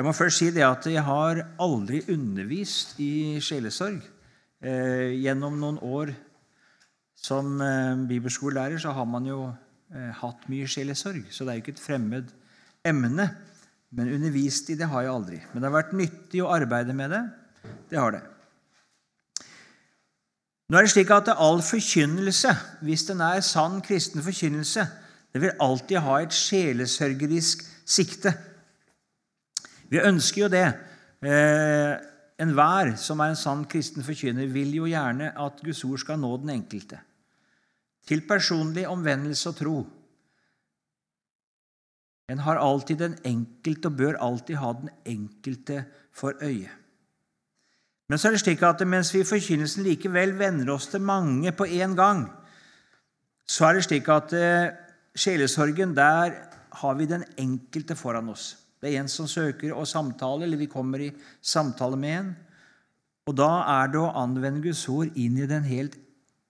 Jeg må først si det at jeg har aldri undervist i sjelesorg. Eh, gjennom noen år som eh, bibelskolelærer så har man jo eh, hatt mye sjelesorg, så det er jo ikke et fremmed emne. Men undervist i det har jeg aldri. Men det har vært nyttig å arbeide med det. Det har det. Nå er det slik at All forkynnelse, hvis den er sann kristen forkynnelse, det vil alltid ha et sjelesørgerisk sikte. Vi ønsker jo det. Eh, Enhver som er en sann kristen forkynner, vil jo gjerne at Guds ord skal nå den enkelte. Til personlig omvendelse og tro. En har alltid den enkelte og bør alltid ha den enkelte for øye. Men så er det slik at mens vi i forkynnelsen likevel venner oss til mange på én gang, så er det slik at eh, sjelesorgen, der har vi den enkelte foran oss. Det er en som søker å samtale, eller vi kommer i samtale med en. Og da er det å anvende Guds ord inn i den helt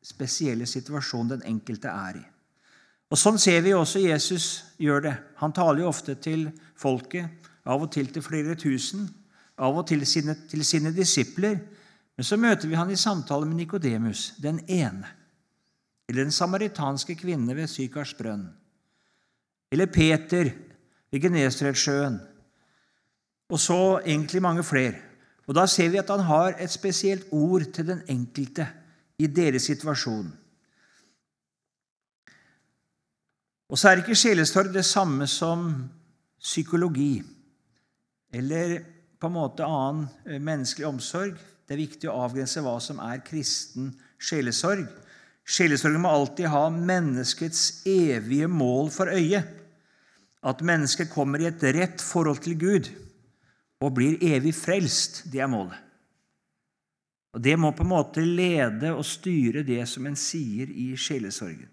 spesielle situasjonen den enkelte er i. Og Sånn ser vi også Jesus gjør det. Han taler jo ofte til folket, av og til til flere tusen, av og til sine, til sine disipler. Men så møter vi han i samtale med Nikodemus, den ene. Eller den samaritanske kvinne ved Sykars brønn. Eller Peter, ved Genesaretsjøen. Og så egentlig mange flere. Og Da ser vi at han har et spesielt ord til den enkelte i deres situasjon. Og så er ikke sjelesorg det samme som psykologi eller på en måte annen eh, menneskelig omsorg. Det er viktig å avgrense hva som er kristen sjelesorg. Sjelesorgen må alltid ha menneskets evige mål for øye at mennesket kommer i et rett forhold til Gud og blir evig frelst. Det er målet. Og Det må på en måte lede og styre det som en sier i sjelesorgen.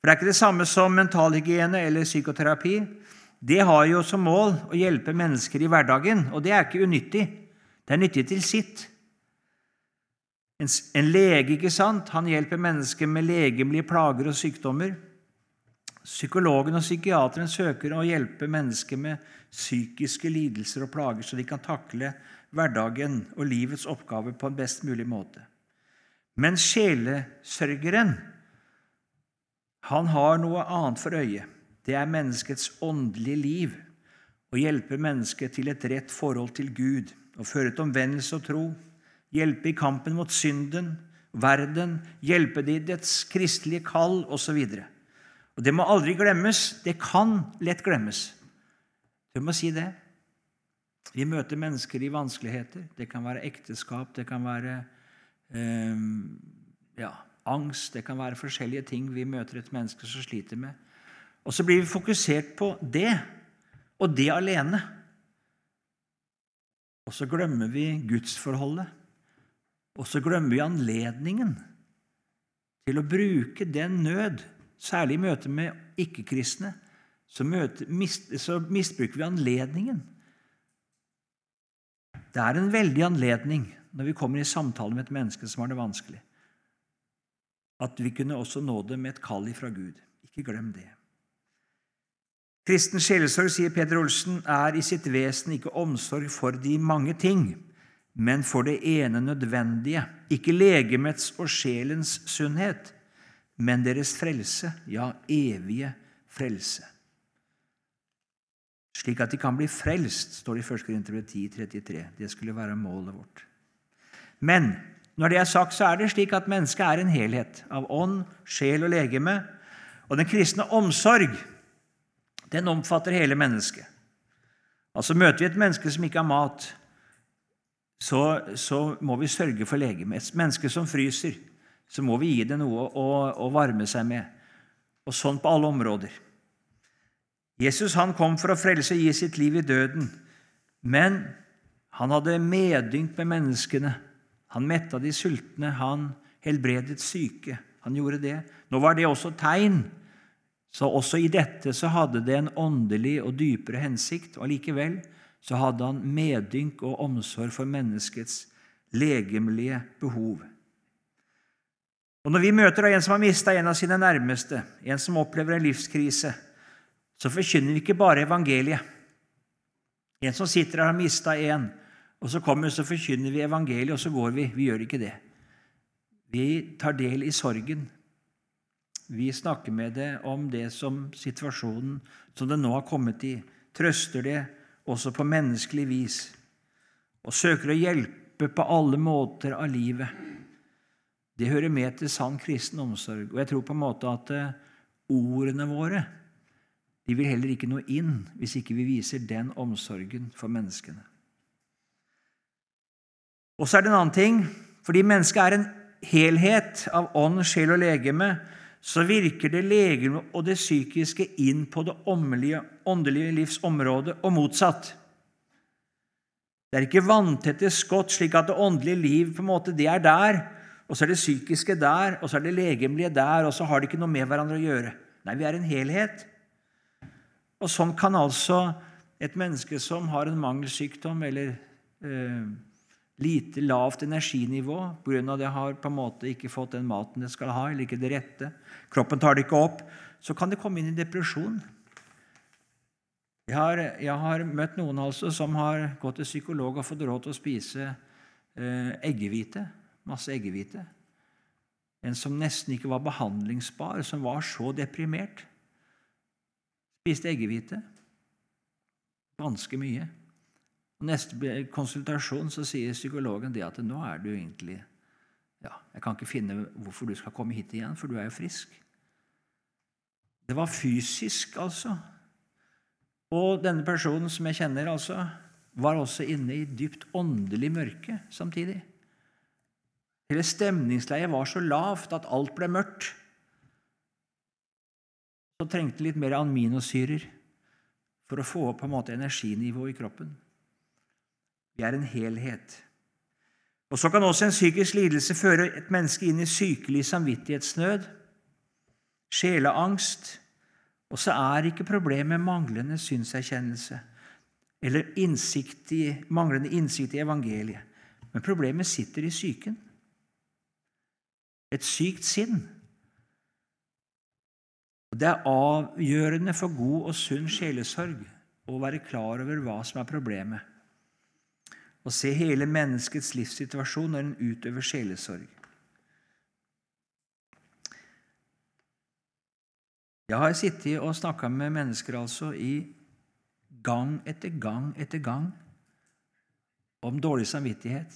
For Det er ikke det samme som mentalhygiene eller psykoterapi. Det har jo som mål å hjelpe mennesker i hverdagen, og det er ikke unyttig. Det er nyttig til sitt. En, lege ikke sant? Han hjelper mennesker med legemlige plager og sykdommer. Psykologen og psykiateren søker å hjelpe mennesker med psykiske lidelser og plager, så de kan takle hverdagen og livets oppgaver på en best mulig måte. Men sjelesørgeren han har noe annet for øye. Det er menneskets åndelige liv. Å hjelpe mennesket til et rett forhold til Gud å føre til omvendelse og tro. Hjelpe i kampen mot synden, verden, hjelpe det i dets kristelige kall osv. Og Det må aldri glemmes. Det kan lett glemmes. Du må si det. Vi møter mennesker i vanskeligheter. Det kan være ekteskap, det kan være eh, ja, angst, det kan være forskjellige ting vi møter et menneske som sliter med. Og så blir vi fokusert på det, og det alene. Og så glemmer vi gudsforholdet. Og så glemmer vi anledningen til å bruke den nød Særlig i møte med ikke-kristne så, så, misbruker vi anledningen. Det er en veldig anledning når vi kommer i samtale med et menneske som har det vanskelig, at vi kunne også nå det med et kall ifra Gud. Ikke glem det. Kristen sjelesorg, sier Peder Olsen, er i sitt vesen ikke omsorg for de mange ting, men for det ene nødvendige, ikke legemets og sjelens sunnhet men deres frelse, ja, evige frelse. Slik at de kan bli frelst, står det i 1. Korinterbrev 10,33. Det skulle være målet vårt. Men når det er sagt, så er det slik at mennesket er en helhet av ånd, sjel og legeme. Og den kristne omsorg den omfatter hele mennesket. Altså Møter vi et menneske som ikke har mat, så, så må vi sørge for legemet. Et menneske som fryser, så må vi gi det noe å, å varme seg med. Og sånn på alle områder. Jesus han kom for å frelse og gi sitt liv i døden. Men han hadde medynk med menneskene. Han metta de sultne, han helbredet syke. Han gjorde det. Nå var det også tegn. Så også i dette så hadde det en åndelig og dypere hensikt. Og likevel så hadde han medynk og omsorg for menneskets legemlige behov. Og Når vi møter en som har mista en av sine nærmeste, en som opplever en livskrise, så forkynner vi ikke bare evangeliet. En som sitter og har mista en, og så kommer så forkynner vi evangeliet, og så går vi. Vi gjør ikke det. Vi tar del i sorgen. Vi snakker med det om det som situasjonen som det nå har kommet i, trøster det også på menneskelig vis, og søker å hjelpe på alle måter av livet. Det hører med til sann kristen omsorg. Og jeg tror på en måte at eh, ordene våre de vil heller ikke nå inn hvis ikke vi viser den omsorgen for menneskene. Og så er det en annen ting. Fordi mennesket er en helhet av ånd, sjel og legeme, så virker det legeme og det psykiske inn på det åndelige, åndelige livs område, og motsatt. Det er ikke vanntette skott, slik at det åndelige liv på en måte, det er der, og så er det psykiske der, og så er det legemlige der, og så har de ikke noe med hverandre å gjøre. Nei, vi er en helhet. Og sånn kan altså et menneske som har en mangelsykdom eller eh, lite lavt energinivå pga. det har på en måte ikke fått den maten det skal ha, eller ikke det rette, kroppen tar det ikke opp, så kan det komme inn i depresjon. Jeg har, jeg har møtt noen altså som har gått til psykolog og fått råd til å spise eh, eggehvite, masse eggehvite. En som nesten ikke var behandlingsbar, som var så deprimert. Spiste eggehvite. Ganske mye. Og Neste konsultasjon så sier psykologen det at nå er du egentlig ja, Jeg kan ikke finne hvorfor du skal komme hit igjen, for du er jo frisk. Det var fysisk, altså. Og denne personen som jeg kjenner, altså, var også inne i dypt åndelig mørke samtidig. Hele stemningsleiet var så lavt at alt ble mørkt. Så trengte litt mer aminosyrer for å få opp på en måte energinivået i kroppen. Vi er en helhet. Og Så kan også en psykisk lidelse føre et menneske inn i sykelig samvittighetsnød, sjeleangst, og så er ikke problemet manglende synserkjennelse eller innsikt i, manglende innsikt i evangeliet, men problemet sitter i psyken. Et sykt sinn. Det er avgjørende for god og sunn sjelesorg å være klar over hva som er problemet, og se hele menneskets livssituasjon når en utøver sjelesorg. Jeg har sittet og snakka med mennesker altså i gang etter gang etter gang om dårlig samvittighet,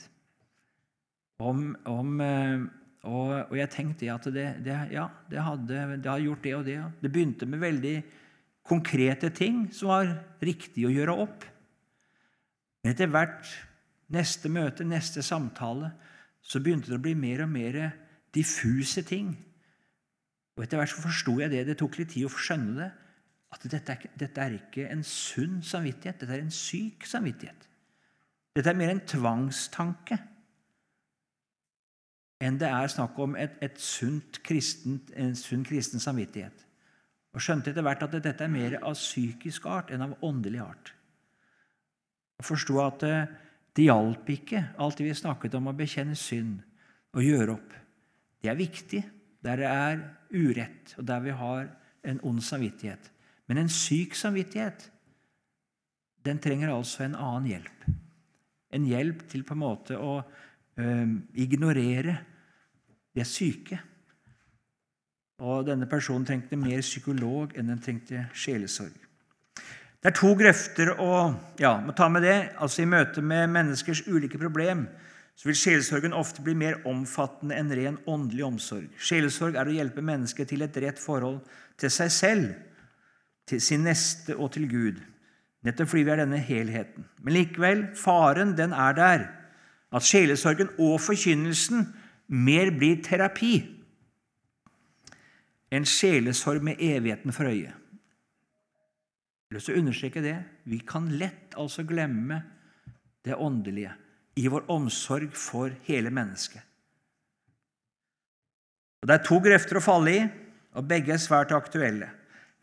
om, om eh, og, og jeg tenkte at det, det, ja, det, hadde, det hadde gjort det og det. Det begynte med veldig konkrete ting som var riktig å gjøre opp. Men etter hvert, neste møte, neste samtale, så begynte det å bli mer og mer diffuse ting. Og Etter hvert så forsto jeg det. Det tok litt tid å skjønne det. At dette er, dette er ikke en sunn samvittighet, dette er en syk samvittighet. Dette er mer en tvangstanke enn det er snakk om et, et sunt kristent, en sunn kristen samvittighet. Og skjønte etter hvert at dette er mer av psykisk art enn av åndelig art. Og forsto at det, det hjalp ikke alt det vi snakket om å bekjenne synd og gjøre opp. Det er viktig der det er urett, og der vi har en ond samvittighet. Men en syk samvittighet den trenger altså en annen hjelp. En hjelp til på en måte å øh, ignorere de er syke. Og denne personen trengte mer psykolog enn den trengte sjelesorg. Det er to grøfter å ja, må ta med det. Altså I møte med menneskers ulike problem så vil sjelesorgen ofte bli mer omfattende enn ren åndelig omsorg. Sjelesorg er å hjelpe mennesket til et rett forhold til seg selv, til sin neste og til Gud. Nettopp fordi vi er denne helheten. Men likevel, faren den er der. At sjelesorgen og forkynnelsen mer blir terapi enn sjelesorg med evigheten for øye. Jeg har lyst understreke det. Vi kan lett altså glemme det åndelige i vår omsorg for hele mennesket. Og Det er to grøfter å falle i, og begge er svært aktuelle.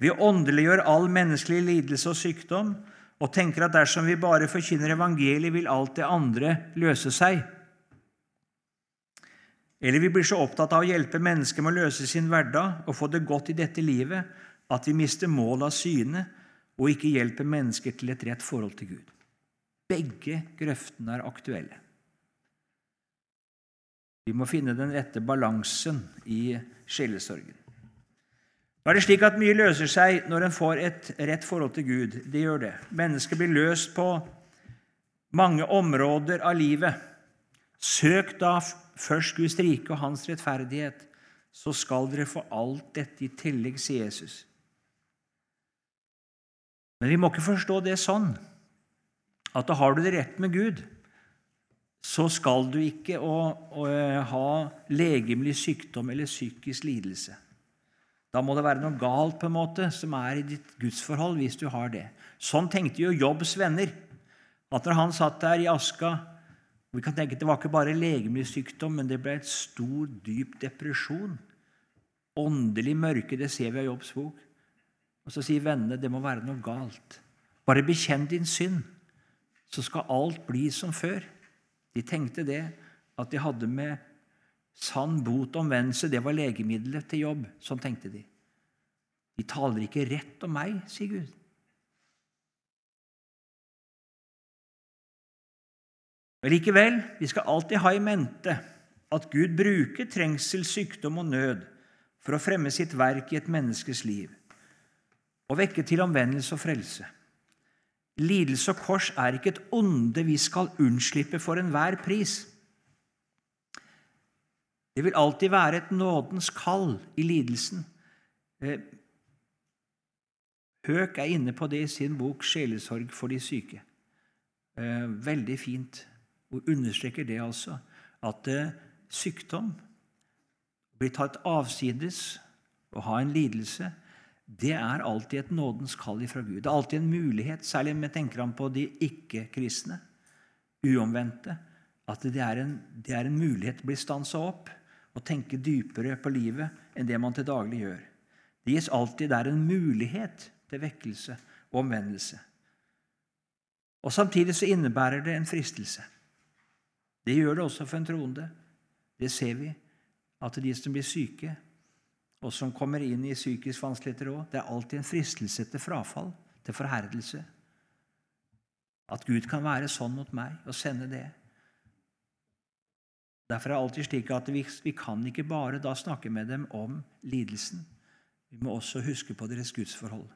Vi åndeliggjør all menneskelig lidelse og sykdom og tenker at dersom vi bare forkynner evangeliet, vil alt det andre løse seg. Eller vi blir så opptatt av å hjelpe mennesker med å løse sin hverdag og få det godt i dette livet at vi mister målet av syne og ikke hjelper mennesker til et rett forhold til Gud. Begge grøftene er aktuelle. Vi må finne den rette balansen i sjelesorgen. Da er det slik at Mye løser seg når en får et rett forhold til Gud. Det gjør det. Mennesker blir løst på mange områder av livet. Søk da først Guds rike og Hans rettferdighet, så skal dere få alt dette i tillegg, sier Jesus. Men vi må ikke forstå det sånn at da har du det rett med Gud, så skal du ikke å, å, eh, ha legemlig sykdom eller psykisk lidelse. Da må det være noe galt på en måte som er i ditt gudsforhold, hvis du har det. Sånn tenkte jo Jobbs venner. At når han satt der i aska vi kan tenke at Det var ikke bare legemlig sykdom, men det ble et stor, dyp depresjon. Åndelig mørke, det ser vi av Jobbs bok. Og Så sier vennene det må være noe galt. Bare bekjenn din synd, så skal alt bli som før. De tenkte det, at de hadde med sann bot og omvendelse, det var legemiddelet til jobb. Sånn tenkte de. De taler ikke rett om meg, sier Gud. Men likevel, vi skal alltid ha i mente at Gud bruker trengsel, sykdom og nød for å fremme sitt verk i et menneskes liv og vekke til omvendelse og frelse. Lidelse og kors er ikke et onde vi skal unnslippe for enhver pris. Det vil alltid være et nådens kall i lidelsen. Eh, Høk er inne på det i sin bok 'Sjelesorg for de syke'. Eh, veldig fint. Og understreker det altså at eh, sykdom blir tatt avsides å ha en lidelse det er alltid et nådens kall ifra Gud. Det er alltid en mulighet, særlig om jeg tenker på de ikke-kristne, uomvendte, at det er, en, det er en mulighet til å bli stansa opp og tenke dypere på livet enn det man til daglig gjør. Det gis alltid der en mulighet til vekkelse og omvendelse. Og Samtidig så innebærer det en fristelse. Det gjør det også for en troende. Det ser vi, at de som blir syke, og som kommer inn i psykisk vanskeligheter òg. Det er alltid en fristelse til frafall, til forherdelse. At Gud kan være sånn mot meg og sende det. Derfor er det alltid slik at vi, vi kan ikke bare da snakke med dem om lidelsen. Vi må også huske på deres gudsforhold.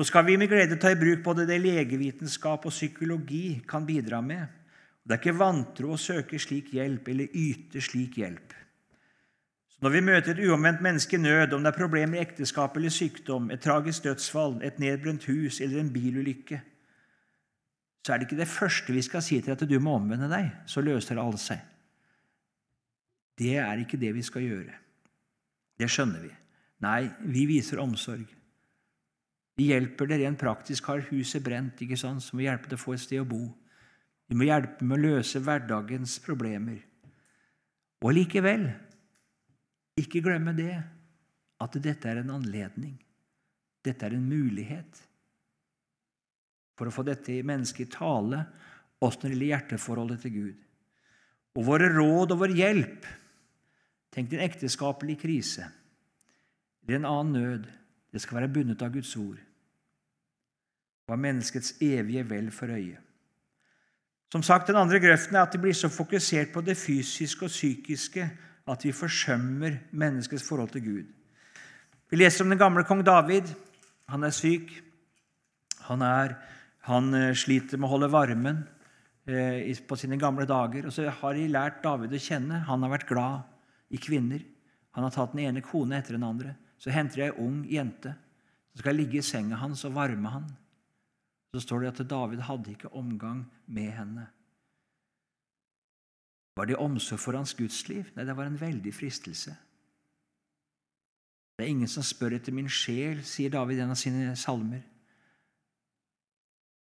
Nå skal vi med glede ta i bruk både det legevitenskap og psykologi kan bidra med. Det er ikke vantro å søke slik hjelp eller yte slik hjelp. Når vi møter et uomvendt menneske i nød, om det er problemer i ekteskap eller sykdom, et tragisk dødsfall, et nedbrent hus eller en bilulykke, så er det ikke det første vi skal si til at du må omvende deg, så løser alle seg. Det er ikke det vi skal gjøre. Det skjønner vi. Nei, vi viser omsorg. Vi hjelper det rent praktisk. Har huset brent, ikke sant? så må vi hjelpe til å få et sted å bo. Vi må hjelpe med å løse hverdagens problemer. Og likevel ikke glemme det, at dette er en anledning. Dette er en mulighet for å få dette mennesket i tale, også når det gjelder hjerteforholdet til Gud. Og våre råd og vår hjelp Tenk din ekteskapelig krise eller en annen nød. Det skal være bundet av Guds ord og av menneskets evige vel for øye. Som sagt, Den andre grøften er at de blir så fokusert på det fysiske og psykiske at vi forsømmer menneskets forhold til Gud. Vi leser om den gamle kong David. Han er syk. Han, er, han eh, sliter med å holde varmen eh, på sine gamle dager. Og så har de lært David å kjenne. Han har vært glad i kvinner. Han har tatt den ene kone etter den andre. Så henter jeg ei ung jente. Så skal ligge i senga hans og varme han. Så står det at David hadde ikke omgang med henne. Var det omsorg for hans gudsliv? Nei, det var en veldig fristelse. Det er ingen som spør etter min sjel, sier David i en av sine salmer.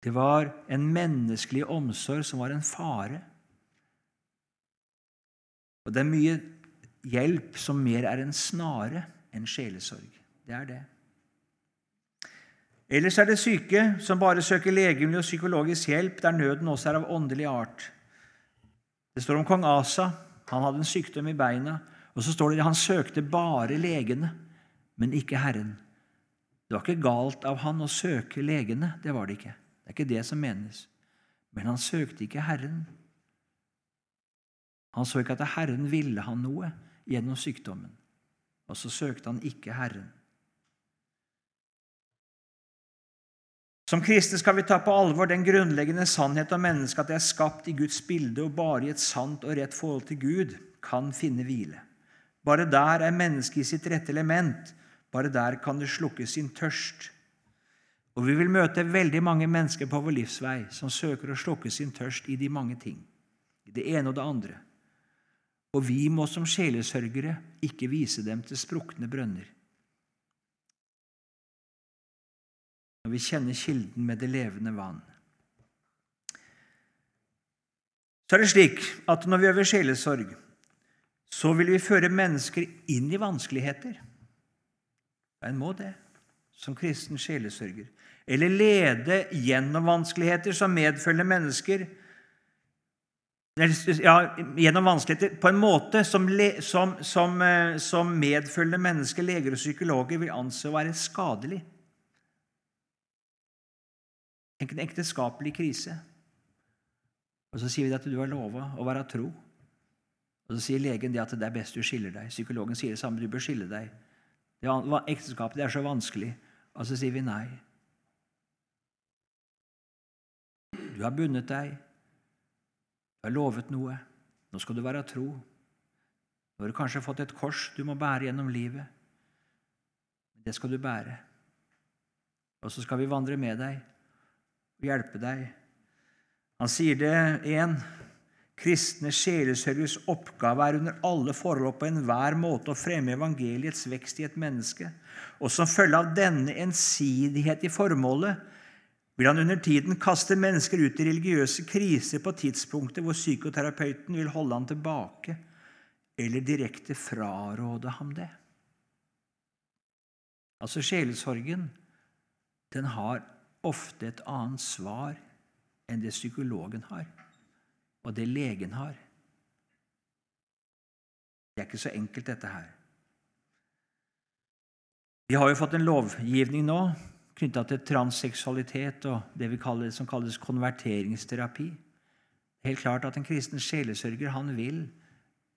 Det var en menneskelig omsorg som var en fare. Og det er mye hjelp som mer er en snare enn sjelesorg. Det er det. Ellers er det syke som bare søker legemlig og psykologisk hjelp, der nøden også er av åndelig art. Det står om kong Asa. Han hadde en sykdom i beina. Og så står det at han søkte bare legene, men ikke Herren. Det var ikke galt av han å søke legene. Det var det ikke. Det er ikke det som menes. Men han søkte ikke Herren. Han så ikke at Herren ville han noe gjennom sykdommen. Og så søkte han ikke Herren. Som kristne skal vi ta på alvor den grunnleggende sannhet om mennesket at det er skapt i Guds bilde, og bare i et sant og rett forhold til Gud kan finne hvile. Bare der er mennesket i sitt rette element. Bare der kan det slukke sin tørst. Og vi vil møte veldig mange mennesker på vår livsvei som søker å slukke sin tørst i de mange ting, i det ene og det andre. Og vi må som sjelesørgere ikke vise dem til sprukne brønner. Når vi kjenner kilden med det levende vann. Så er det slik at når vi øver sjelesorg, så vil vi føre mennesker inn i vanskeligheter. En må det som kristen sjelesørger. Eller lede gjennom vanskeligheter som medfølger mennesker ja, gjennom vanskeligheter på en måte som, som, som, eh, som medfølgende mennesker, leger og psykologer vil anse å være skadelig. Tenk en ekteskapelig krise. Og Så sier vi at du har lova å være tro. Og Så sier legen det at det er best du skiller deg. Psykologen sier det samme. Du bør skille deg. Det Ekteskapet er så vanskelig. Og så sier vi nei. Du har bundet deg. Du har lovet noe. Nå skal du være tro. Nå har du kanskje fått et kors du må bære gjennom livet. Det skal du bære. Og så skal vi vandre med deg og hjelpe deg. Han sier det igjen. Kristne sjelesørgers oppgave er under alle forhold på enhver måte å fremme evangeliets vekst i et menneske. Og som følge av denne ensidighet i formålet vil han under tiden kaste mennesker ut i religiøse kriser på tidspunkter hvor psykoterapeuten vil holde ham tilbake eller direkte fraråde ham det. Altså sjelesorgen, den har ofte et annet svar enn det psykologen har, og det legen har. Det er ikke så enkelt, dette her. Vi har jo fått en lovgivning nå knytta til transseksualitet og det vi kaller, som kalles konverteringsterapi. Er helt klart at En kristen sjelesørger han vil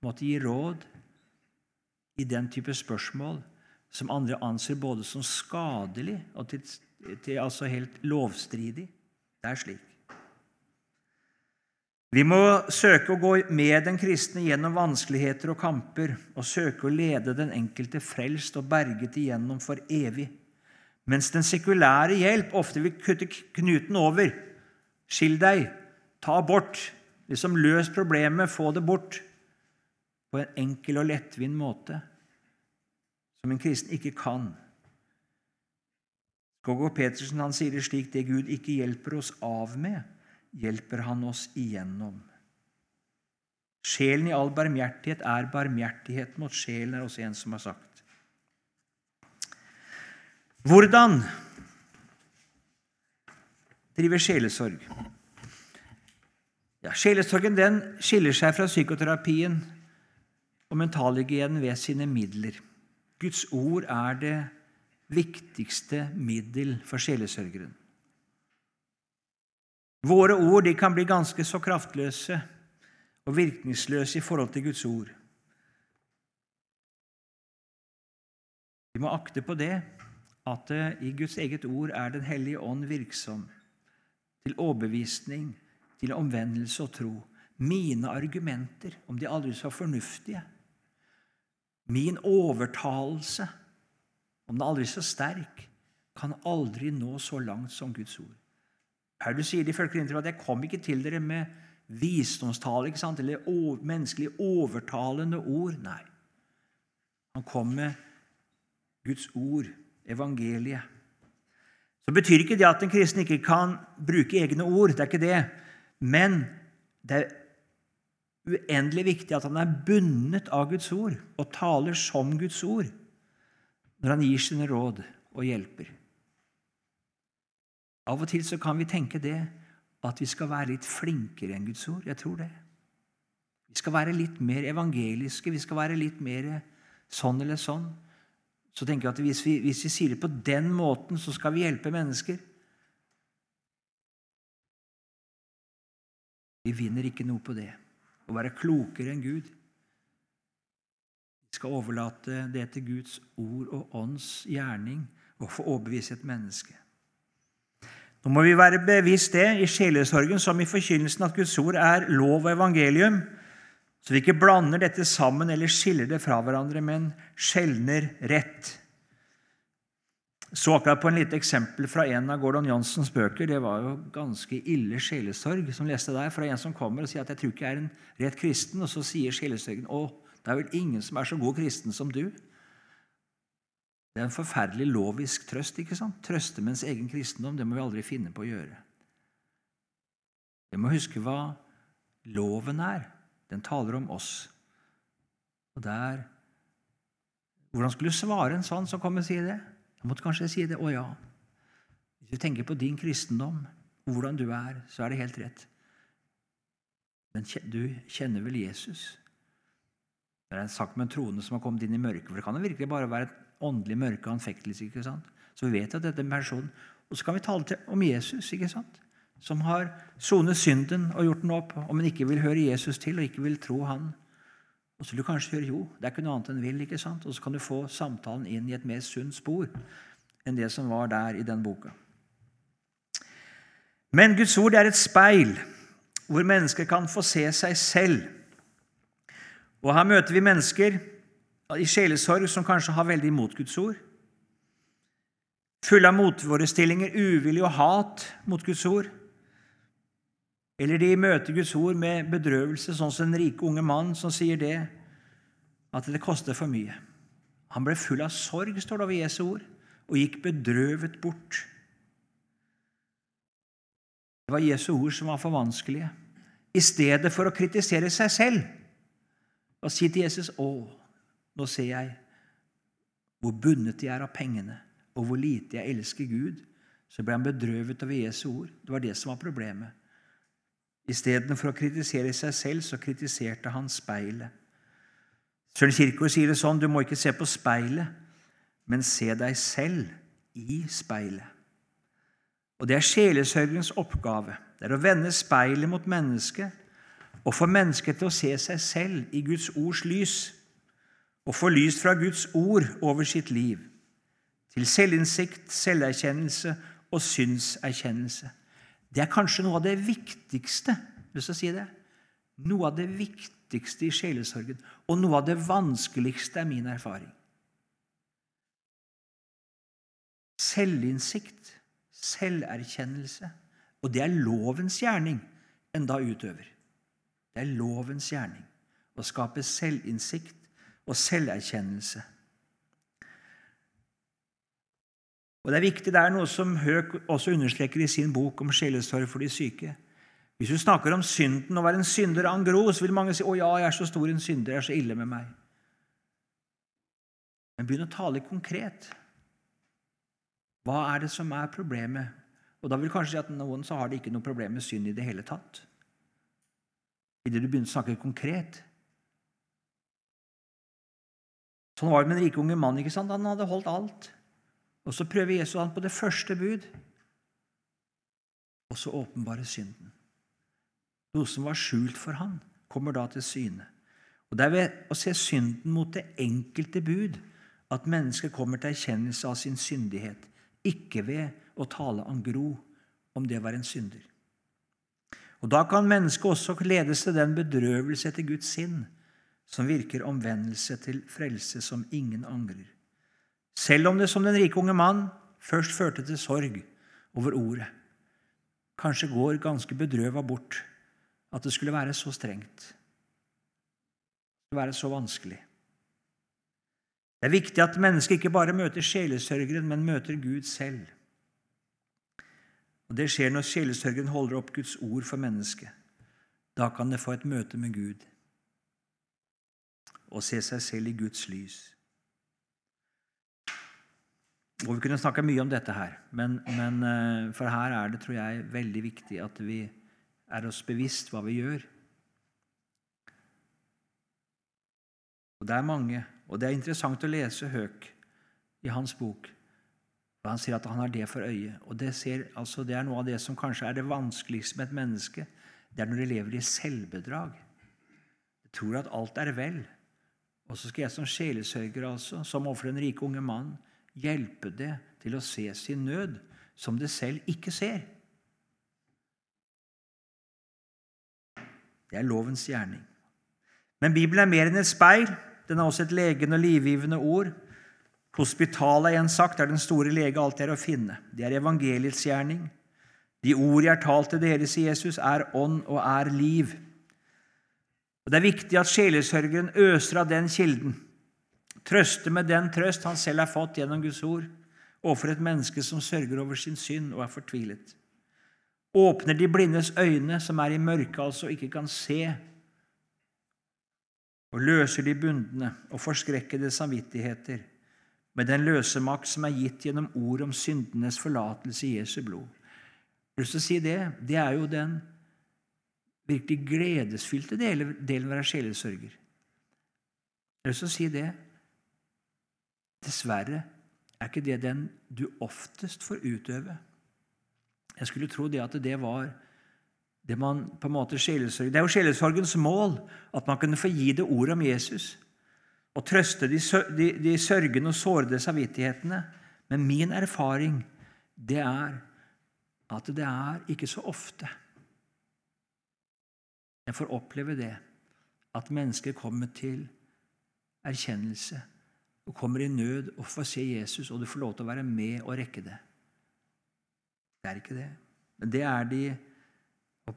måtte gi råd i den type spørsmål som andre anser både som skadelig og til til altså helt lovstridig. Det er slik. Vi må søke å gå med den kristne gjennom vanskeligheter og kamper og søke å lede den enkelte frelst og berget igjennom for evig, mens den sekulære hjelp ofte vil kutte knuten over. Skill deg, ta bort, liksom løs problemet, få det bort, på en enkel og lettvint måte, som en kristen ikke kan. Gogo Petersen han sier det slik det Gud ikke hjelper oss av med, hjelper han oss igjennom. Sjelen i all barmhjertighet er barmhjertighet mot sjelen, er også en som har sagt. Hvordan driver sjelesorg? Ja, Sjelesorgen den skiller seg fra psykoterapien og mentalhygienen ved sine midler. Guds ord er det viktigste middel for sjelesørgeren. Våre ord kan bli ganske så kraftløse og virkningsløse i forhold til Guds ord. Vi må akte på det at i Guds eget ord er Den hellige ånd virksom til overbevisning, til omvendelse og tro. Mine argumenter, om de aldri så fornuftige, min overtalelse om den aldri er så sterk, kan aldri nå så langt som Guds ord. Paulus sier det ifølge at 'jeg kom ikke til dere med visdomstale eller menneskelig overtalende ord'. Nei. Han kom med Guds ord, evangeliet. Så betyr ikke det at en kristen ikke kan bruke egne ord. Det er ikke det. Men det er uendelig viktig at han er bundet av Guds ord og taler som Guds ord når han gir sine råd og hjelper. Av og til så kan vi tenke det at vi skal være litt flinkere enn Guds ord. Jeg tror det. Vi skal være litt mer evangeliske, vi skal være litt mer sånn eller sånn. Så tenker jeg at hvis vi, hvis vi sier det på den måten, så skal vi hjelpe mennesker. Vi vinner ikke noe på det. Å være klokere enn Gud. Vi skal overlate det til Guds ord og ånds gjerning og få overbevise et menneske. Nå må vi være bevisst det i sjelesorgen som i forkynnelsen at Guds ord er lov og evangelium, så vi ikke blander dette sammen eller skiller det fra hverandre, men skjelner rett. Så akkurat på en lite eksempel fra en av Gordon Johnsons bøker. Det var jo ganske ille sjelesorg som leste der. Fra en som kommer og sier at 'jeg tror ikke jeg er en rett kristen', og så sier sjelesorgen 'Å, det er vel ingen som er så god kristen som du'. Det er en forferdelig lovisk trøst. ikke sant? Trøste mens egen kristendom, det må vi aldri finne på å gjøre. Vi må huske hva loven er. Den taler om oss. Og der Hvordan skulle du svare en sånn som kommer og sier det? Jeg måtte kanskje si det. Å ja. Hvis du tenker på din kristendom, hvordan du er, så er det helt rett. Men du kjenner vel Jesus? Det er en sak med en troende som har kommet inn i mørket. For det kan jo virkelig bare være et åndelig mørke og anfektelse. ikke sant? Så vi vet at dette er personen. Og så kan vi tale om Jesus, ikke sant? som har sonet synden og gjort den opp. Om en ikke vil høre Jesus til og ikke vil tro han, og så vil du kanskje høre jo, det er ikke noe annet enn vil. ikke sant? Og så kan du få samtalen inn i et mer sunt spor enn det som var der i den boka. Men Guds ord er et speil hvor mennesker kan få se seg selv. Og Her møter vi mennesker i sjelesorg som kanskje har veldig imot Guds ord. Fulle av motforestillinger, uvilje og hat mot Guds ord. Eller de møter Guds ord med bedrøvelse, sånn som den rike unge mann som sier det, at det koster for mye. Han ble full av sorg, står det over Jesu ord, og gikk bedrøvet bort. Det var Jesu ord som var for vanskelige. I stedet for å kritisere seg selv og si til Jesus å, nå ser jeg hvor bundet de er av pengene, og hvor lite jeg elsker Gud, så ble han bedrøvet over Jesu ord. Det var det som var problemet. Istedenfor å kritisere seg selv, så kritiserte han speilet. Søren Kirkegaard sier det sånn du må ikke se på speilet, men se deg selv i speilet. Og Det er sjelesørgens oppgave. Det er å vende speilet mot mennesket og få mennesket til å se seg selv i Guds ords lys og få lys fra Guds ord over sitt liv, til selvinnsikt, selverkjennelse og synserkjennelse. Det er kanskje noe av det viktigste lyst til å det, noe av det viktigste i sjelesorgen, og noe av det vanskeligste er min erfaring. Selvinnsikt, selverkjennelse. Og det er lovens gjerning en da utøver. Det er lovens gjerning å skape selvinnsikt og selverkjennelse. Og Det er viktig, det er noe som Høek også understreker i sin bok om sjelesorg for de syke. Hvis du snakker om synden og være en synder en gro, så vil mange si 'Å ja, jeg er så stor en synder. Jeg er så ille med meg'. Men begynn å tale konkret. Hva er det som er problemet? Og Da vil kanskje si at noen så har de ikke noe problem med synd i det hele tatt. Idet du begynner å snakke konkret. Sånn var det med den rike unge mannen. ikke sant? Han hadde holdt alt. Og så prøver Jesus han på det første bud, og så åpenbarer synden. Noe som var skjult for han, kommer da til syne. Og Det er ved å se synden mot det enkelte bud at mennesket kommer til erkjennelse av sin syndighet, ikke ved å tale angro om det var en synder. Og Da kan mennesket også ledes til den bedrøvelse etter Guds sinn som virker omvendelse til frelse som ingen angrer. Selv om det som den rike unge mann først førte til sorg over ordet, kanskje går ganske bedrøva bort at det skulle være så strengt, det skulle være så vanskelig. Det er viktig at mennesket ikke bare møter sjelesørgeren, men møter Gud selv. Og Det skjer når sjelesørgeren holder opp Guds ord for mennesket. Da kan det få et møte med Gud og se seg selv i Guds lys. Og Vi kunne snakke mye om dette her, men, men, eh, for her er det tror jeg, veldig viktig at vi er oss bevisst hva vi gjør. Og Det er mange, og det er interessant å lese Høk i hans bok. Han sier at han har det for øye. Og det, ser, altså, det er noe av det som kanskje er det vanskeligste med et menneske. det er når de lever i selvbedrag. De tror at alt er vel. Og så skal jeg som sjelesørger, altså, som overfor den rike unge mann, hjelpe det til å se sin nød, som det selv ikke ser. Det er lovens gjerning. Men Bibelen er mer enn et speil. Den er også et legende og livgivende ord. Hospitalet er en sagt, der den store lege alltid er å finne. Det er evangeliets gjerning. De ord jeg har talt til dere, sier Jesus, er ånd og er liv. Og Det er viktig at sjelesørgeren øser av den kilden, trøster med den trøst han selv har fått gjennom Guds ord, overfor et menneske som sørger over sin synd og er fortvilet. Åpner de blindes øyne, som er i mørket, altså ikke kan se, og løser de bundne og forskrekkede samvittigheter med den løse makt som er gitt gjennom ord om syndenes forlatelse i Jesu blod. Jeg har lyst til å si det. Det er jo den virkelig gledesfylte delen ved å sjelesørger. Jeg har lyst til å si det. Dessverre er ikke det den du oftest får utøve. Jeg skulle tro det at det var det man på en måte sjelesorg. Det er jo sjelesorgens mål at man kunne få gi det ordet om Jesus og trøste de, de, de sørgende og sårede samvittighetene. Men min erfaring det er at det er ikke så ofte jeg får oppleve det, at mennesker kommer til erkjennelse og kommer i nød og får se Jesus, og du får lov til å være med og rekke det. Det er ikke det. Men det er de,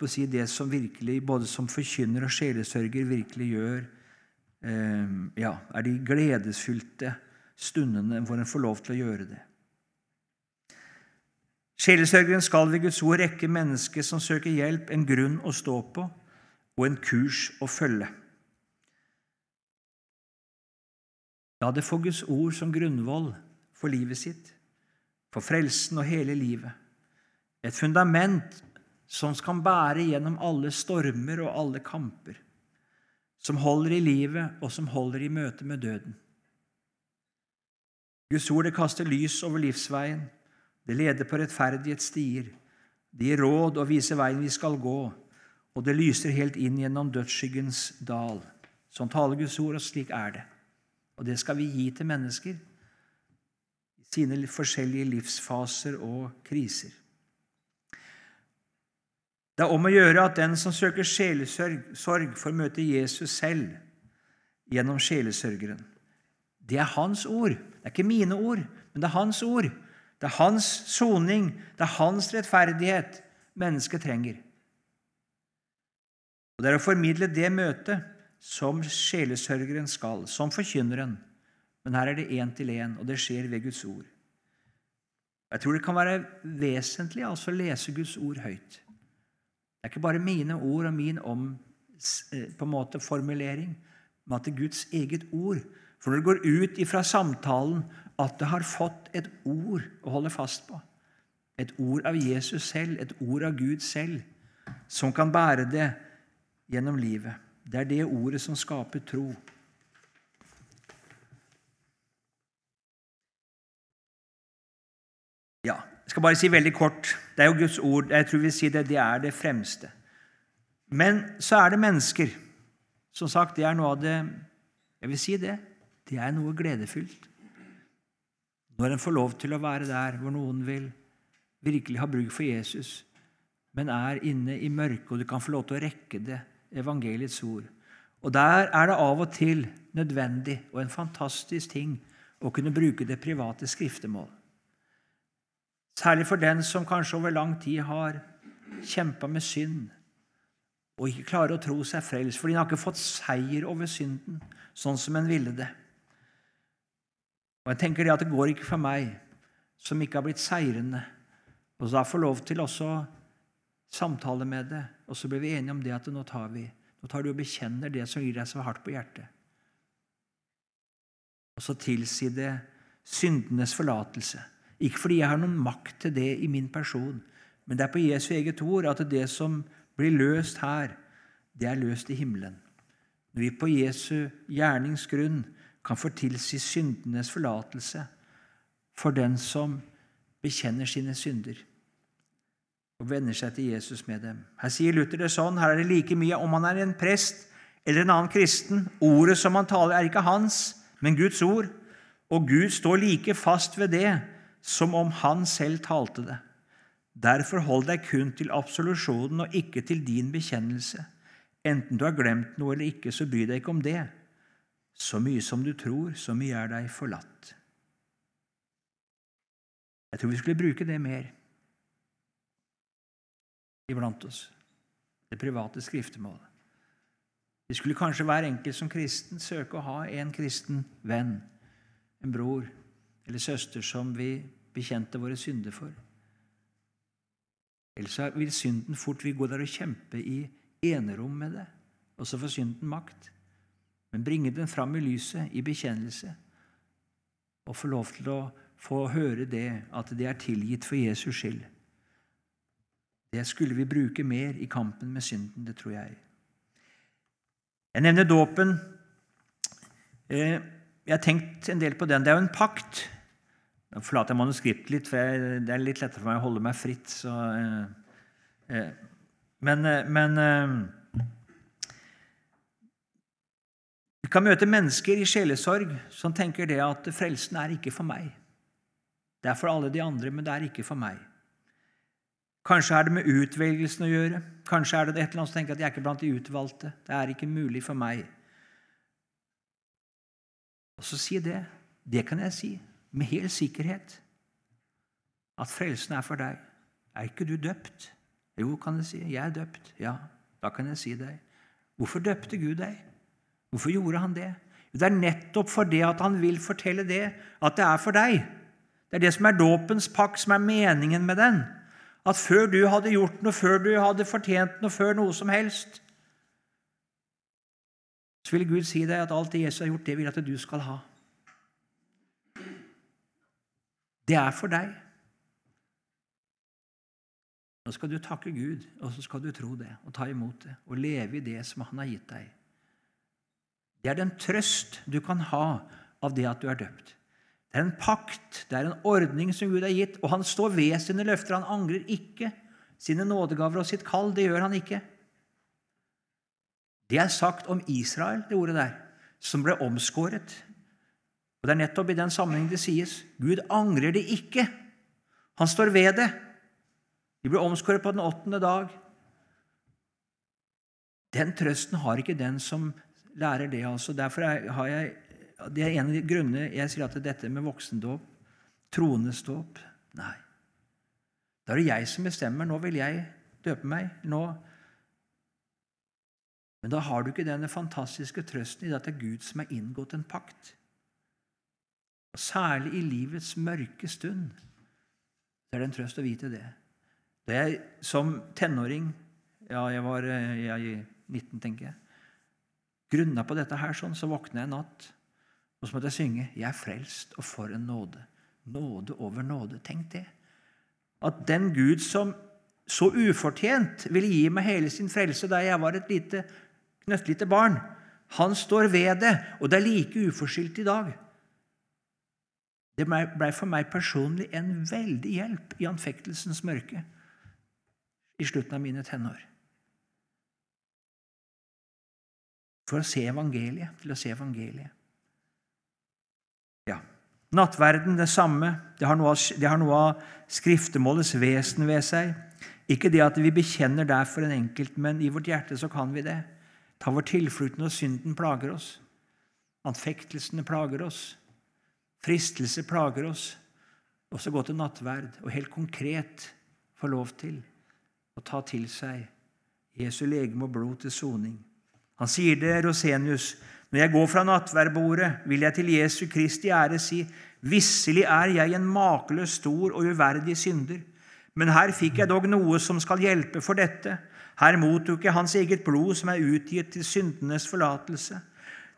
si, det som virkelig, både som forkynner og sjelesørger, virkelig gjør eh, ja, er de gledesfylte stundene hvor en får lov til å gjøre det. Sjelesørgeren skal ved Guds ord rekke mennesket som søker hjelp, en grunn å stå på og en kurs å følge. La det få Guds ord som grunnvoll for livet sitt, for frelsen og hele livet. Et fundament som skal bære gjennom alle stormer og alle kamper, som holder i livet og som holder i møte med døden. Guds ord det kaster lys over livsveien, det leder på rettferdighetsstier, det gir råd og viser veien vi skal gå, og det lyser helt inn gjennom dødsskyggens dal. Sånn taler Guds ord, og slik er det. Og det skal vi gi til mennesker i sine forskjellige livsfaser og kriser. Det er om å gjøre at den som søker sjelesorg, får møte Jesus selv gjennom sjelesørgeren. Det er hans ord. Det er ikke mine ord, men det er hans ord. Det er hans soning, det er hans rettferdighet mennesket trenger. Og Det er å formidle det møtet som sjelesørgeren skal, som forkynneren. Men her er det én til én, og det skjer ved Guds ord. Jeg tror det kan være vesentlig altså å lese Guds ord høyt. Det er ikke bare mine ord og min om, eh, på en måte formulering, men at det er Guds eget ord. For når det går ut ifra samtalen at det har fått et ord å holde fast på, et ord av Jesus selv, et ord av Gud selv, som kan bære det gjennom livet. Det er det ordet som skaper tro. Ja, jeg skal bare si veldig kort Det er jo Guds ord. Jeg tror vi sier det, det er det fremste. Men så er det mennesker. Som sagt, det er noe av det Jeg vil si det. Det er noe gledefylt. Når en får lov til å være der hvor noen vil virkelig ha bruk for Jesus, men er inne i mørket, og du kan få lov til å rekke det evangeliets ord. Og Der er det av og til nødvendig og en fantastisk ting å kunne bruke det private skriftemål. Særlig for den som kanskje over lang tid har kjempa med synd og ikke klarer å tro seg frelst, fordi han har ikke fått seier over synden sånn som en ville det. Og jeg tenker det at det går ikke for meg, som ikke har blitt seirende, og da får lov til også samtale med det, og så ble vi enige om det at nå tar vi nå tar du og bekjenner det som gir deg så hardt på hjertet. Og så tilsi det syndenes forlatelse. Ikke fordi jeg har noen makt til det i min person, men det er på Jesu eget ord at det som blir løst her, det er løst i himmelen. Når vi på Jesu gjerningsgrunn kan få tilsi syndenes forlatelse for den som bekjenner sine synder. Og venner seg til Jesus med dem. Her sier Luther det sånn, her er det like mye om han er en prest eller en annen kristen. Ordet som han taler, er ikke hans, men Guds ord, og Gud står like fast ved det som om han selv talte det. Derfor hold deg kun til absolusjonen og ikke til din bekjennelse. Enten du har glemt noe eller ikke, så bry deg ikke om det. Så mye som du tror, så mye er deg forlatt. Jeg tror vi skulle bruke det mer iblant oss, det private skriftemålet. Vi skulle kanskje hver enkelt som kristen søke å ha en kristen venn, en bror eller søster som vi bekjente våre synder for. Ellers vil synden fort vi gå der og kjempe i enerom med det, og så får synden makt. Men bringe den fram i lyset, i bekjennelse, og få lov til å få høre det, at det er tilgitt for Jesus skyld. Det skulle vi bruke mer i kampen med synden, det tror jeg. Jeg nevner dåpen. Eh, jeg har tenkt en del på den. Det er jo en pakt. Nå forlater jeg manuskriptet litt, for det er litt lettere for meg å holde meg fritt. Så, eh, eh, men, men Vi kan møte mennesker i sjelesorg som tenker det at frelsen er ikke for meg. Det er for alle de andre, men det er ikke for meg. Kanskje er det med utvelgelsen å gjøre. Kanskje er det et eller annet som tenker at jeg er ikke blant de utvalgte. Det er ikke mulig for meg. Og så si det. Det kan jeg si med hel sikkerhet. At frelsen er for deg. Er ikke du døpt? Jo, kan jeg si. Jeg er døpt. Ja, da kan jeg si deg. Hvorfor døpte Gud deg? Hvorfor gjorde han det? Det er nettopp fordi at han vil fortelle det, at det er for deg. Det er det som er dåpens pakk, som er meningen med den at før du hadde gjort noe, før du hadde fortjent noe, før noe som helst, så vil Gud si deg at alt det Jesus har gjort, det vil at du skal ha. Det er for deg. Nå skal du takke Gud, og så skal du tro det og ta imot det og leve i det som Han har gitt deg. Det er den trøst du kan ha av det at du er døpt. Det er en pakt, det er en ordning som Gud har gitt, og han står ved sine løfter. Han angrer ikke sine nådegaver og sitt kall. Det gjør han ikke. Det er sagt om Israel, det ordet der, som ble omskåret. Og Det er nettopp i den sammenheng det sies Gud angrer det ikke. Han står ved det. De ble omskåret på den åttende dag. Den trøsten har ikke den som lærer det. altså. Derfor har jeg det er en av de grunnene jeg sier at dette med voksendåp, tronesdåp Nei. Da er det jeg som bestemmer. Nå vil jeg døpe meg. Nå. Men da har du ikke denne fantastiske trøsten i at det er Gud som har inngått en pakt. Og Særlig i livets mørke stund det er det en trøst å vite det. Da jeg som tenåring Ja, jeg var jeg, 19, tenker jeg. Grunna på dette her, sånn, så våkna jeg en natt og så måtte jeg synge 'Jeg er frelst, og for en nåde'. Nåde over nåde. Tenk det. At den Gud som så ufortjent ville gi meg hele sin frelse da jeg var et lite, knøttlite barn, han står ved det, og det er like uforskyldt i dag. Det ble for meg personlig en veldig hjelp i anfektelsens mørke i slutten av mine tenår. For å se evangeliet, til å se evangeliet. Nattverden, det samme. Det har, av, det har, noe av, skriftemålets vesen ved seg. Ikke det at vi bekjenner der for en enkelt, men i vårt hjerte så kan vi det. Ta vår tilflukt når synden plager oss. Anfektelsene plager oss. Fristelse plager oss. Og så gå til nattverd og helt konkret få lov til å ta til seg Jesu legeme og blod til soning. Han sier det, Rosenius, når jeg går fra nattverdbordet, vil jeg til Jesu Kristi ære si:" Visselig er jeg en makeløs stor og uverdig synder, men her fikk jeg dog noe som skal hjelpe for dette. Her mottok jeg Hans eget blod, som er utgitt til syndenes forlatelse.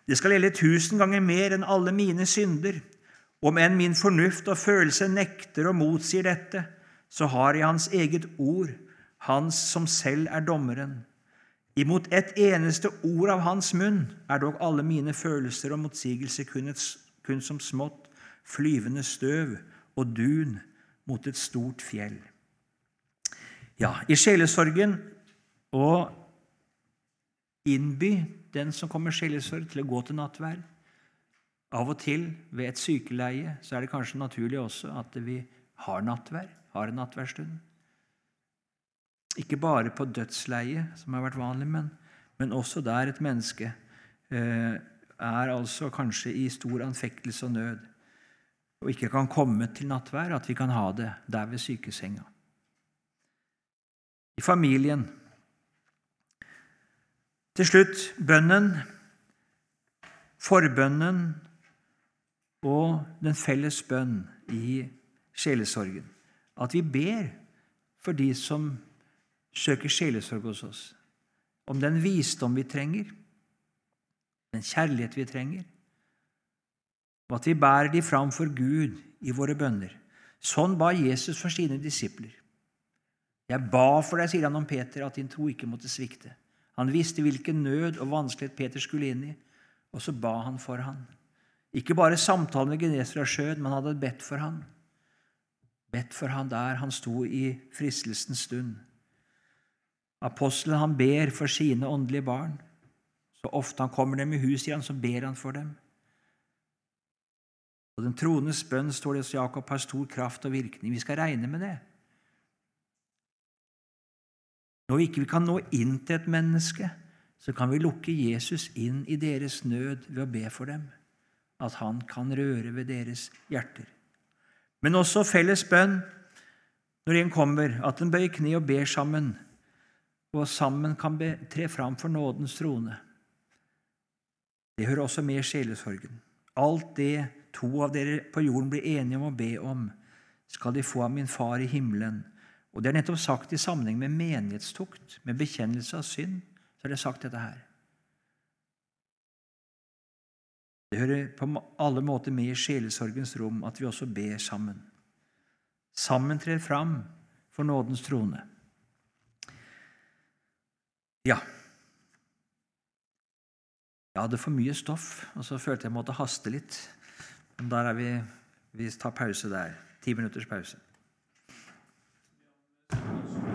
Det skal gjelde tusen ganger mer enn alle mine synder. Om enn min fornuft og følelse nekter og motsier dette, så har jeg Hans eget ord, Hans som selv er dommeren. Imot ett eneste ord av hans munn er dog alle mine følelser og motsigelser kun, kun som smått flyvende støv og dun mot et stort fjell. Ja, i sjelesorgen å innby den som kommer sjelesorg, til å gå til nattverd. Av og til ved et sykeleie så er det kanskje naturlig også at vi har nattverd, har en nattverdstund. Ikke bare på dødsleiet, som har vært vanlig, men, men også der et menneske eh, er altså kanskje i stor anfektelse og nød og ikke kan komme til nattvær, at vi kan ha det der ved sykesenga. I familien. Til slutt bønnen, forbønnen og den felles bønn i sjelesorgen. At vi ber for de som søker sjelesorg hos oss, om den visdom vi trenger, den kjærlighet vi trenger, og at vi bærer de fram for Gud i våre bønner. Sånn ba Jesus for sine disipler. Jeg ba for deg, sier han om Peter, at din tro ikke måtte svikte. Han visste hvilken nød og vanskelighet Peter skulle inn i, og så ba han for han. Ikke bare samtalen med Genesra skjød, men han hadde bedt for han. Bedt for han der han sto i fristelsens stund. Apostelen han ber for sine åndelige barn. Så ofte han kommer dem i hus, sier han, så ber han for dem. Og den troendes bønn står det hos Jakob har stor kraft og virkning. Vi skal regne med det. Når vi ikke kan nå inn til et menneske, så kan vi lukke Jesus inn i deres nød ved å be for dem, at han kan røre ved deres hjerter. Men også felles bønn når en kommer, at en bøyer kne og ber sammen, og sammen kan tre fram for nådens trone. Det hører også med sjelesorgen. Alt det to av dere på jorden blir enige om å be om, skal de få av min Far i himmelen. Og Det er nettopp sagt i sammenheng med menighetstukt, med bekjennelse av synd. så er det sagt dette her. Det hører på alle måter med i sjelesorgens rom at vi også ber sammen. Sammen trer fram for nådens trone. Ja. Jeg hadde for mye stoff, og så følte jeg måtte haste litt. Der er vi Vi tar pause der. Ti minutters pause.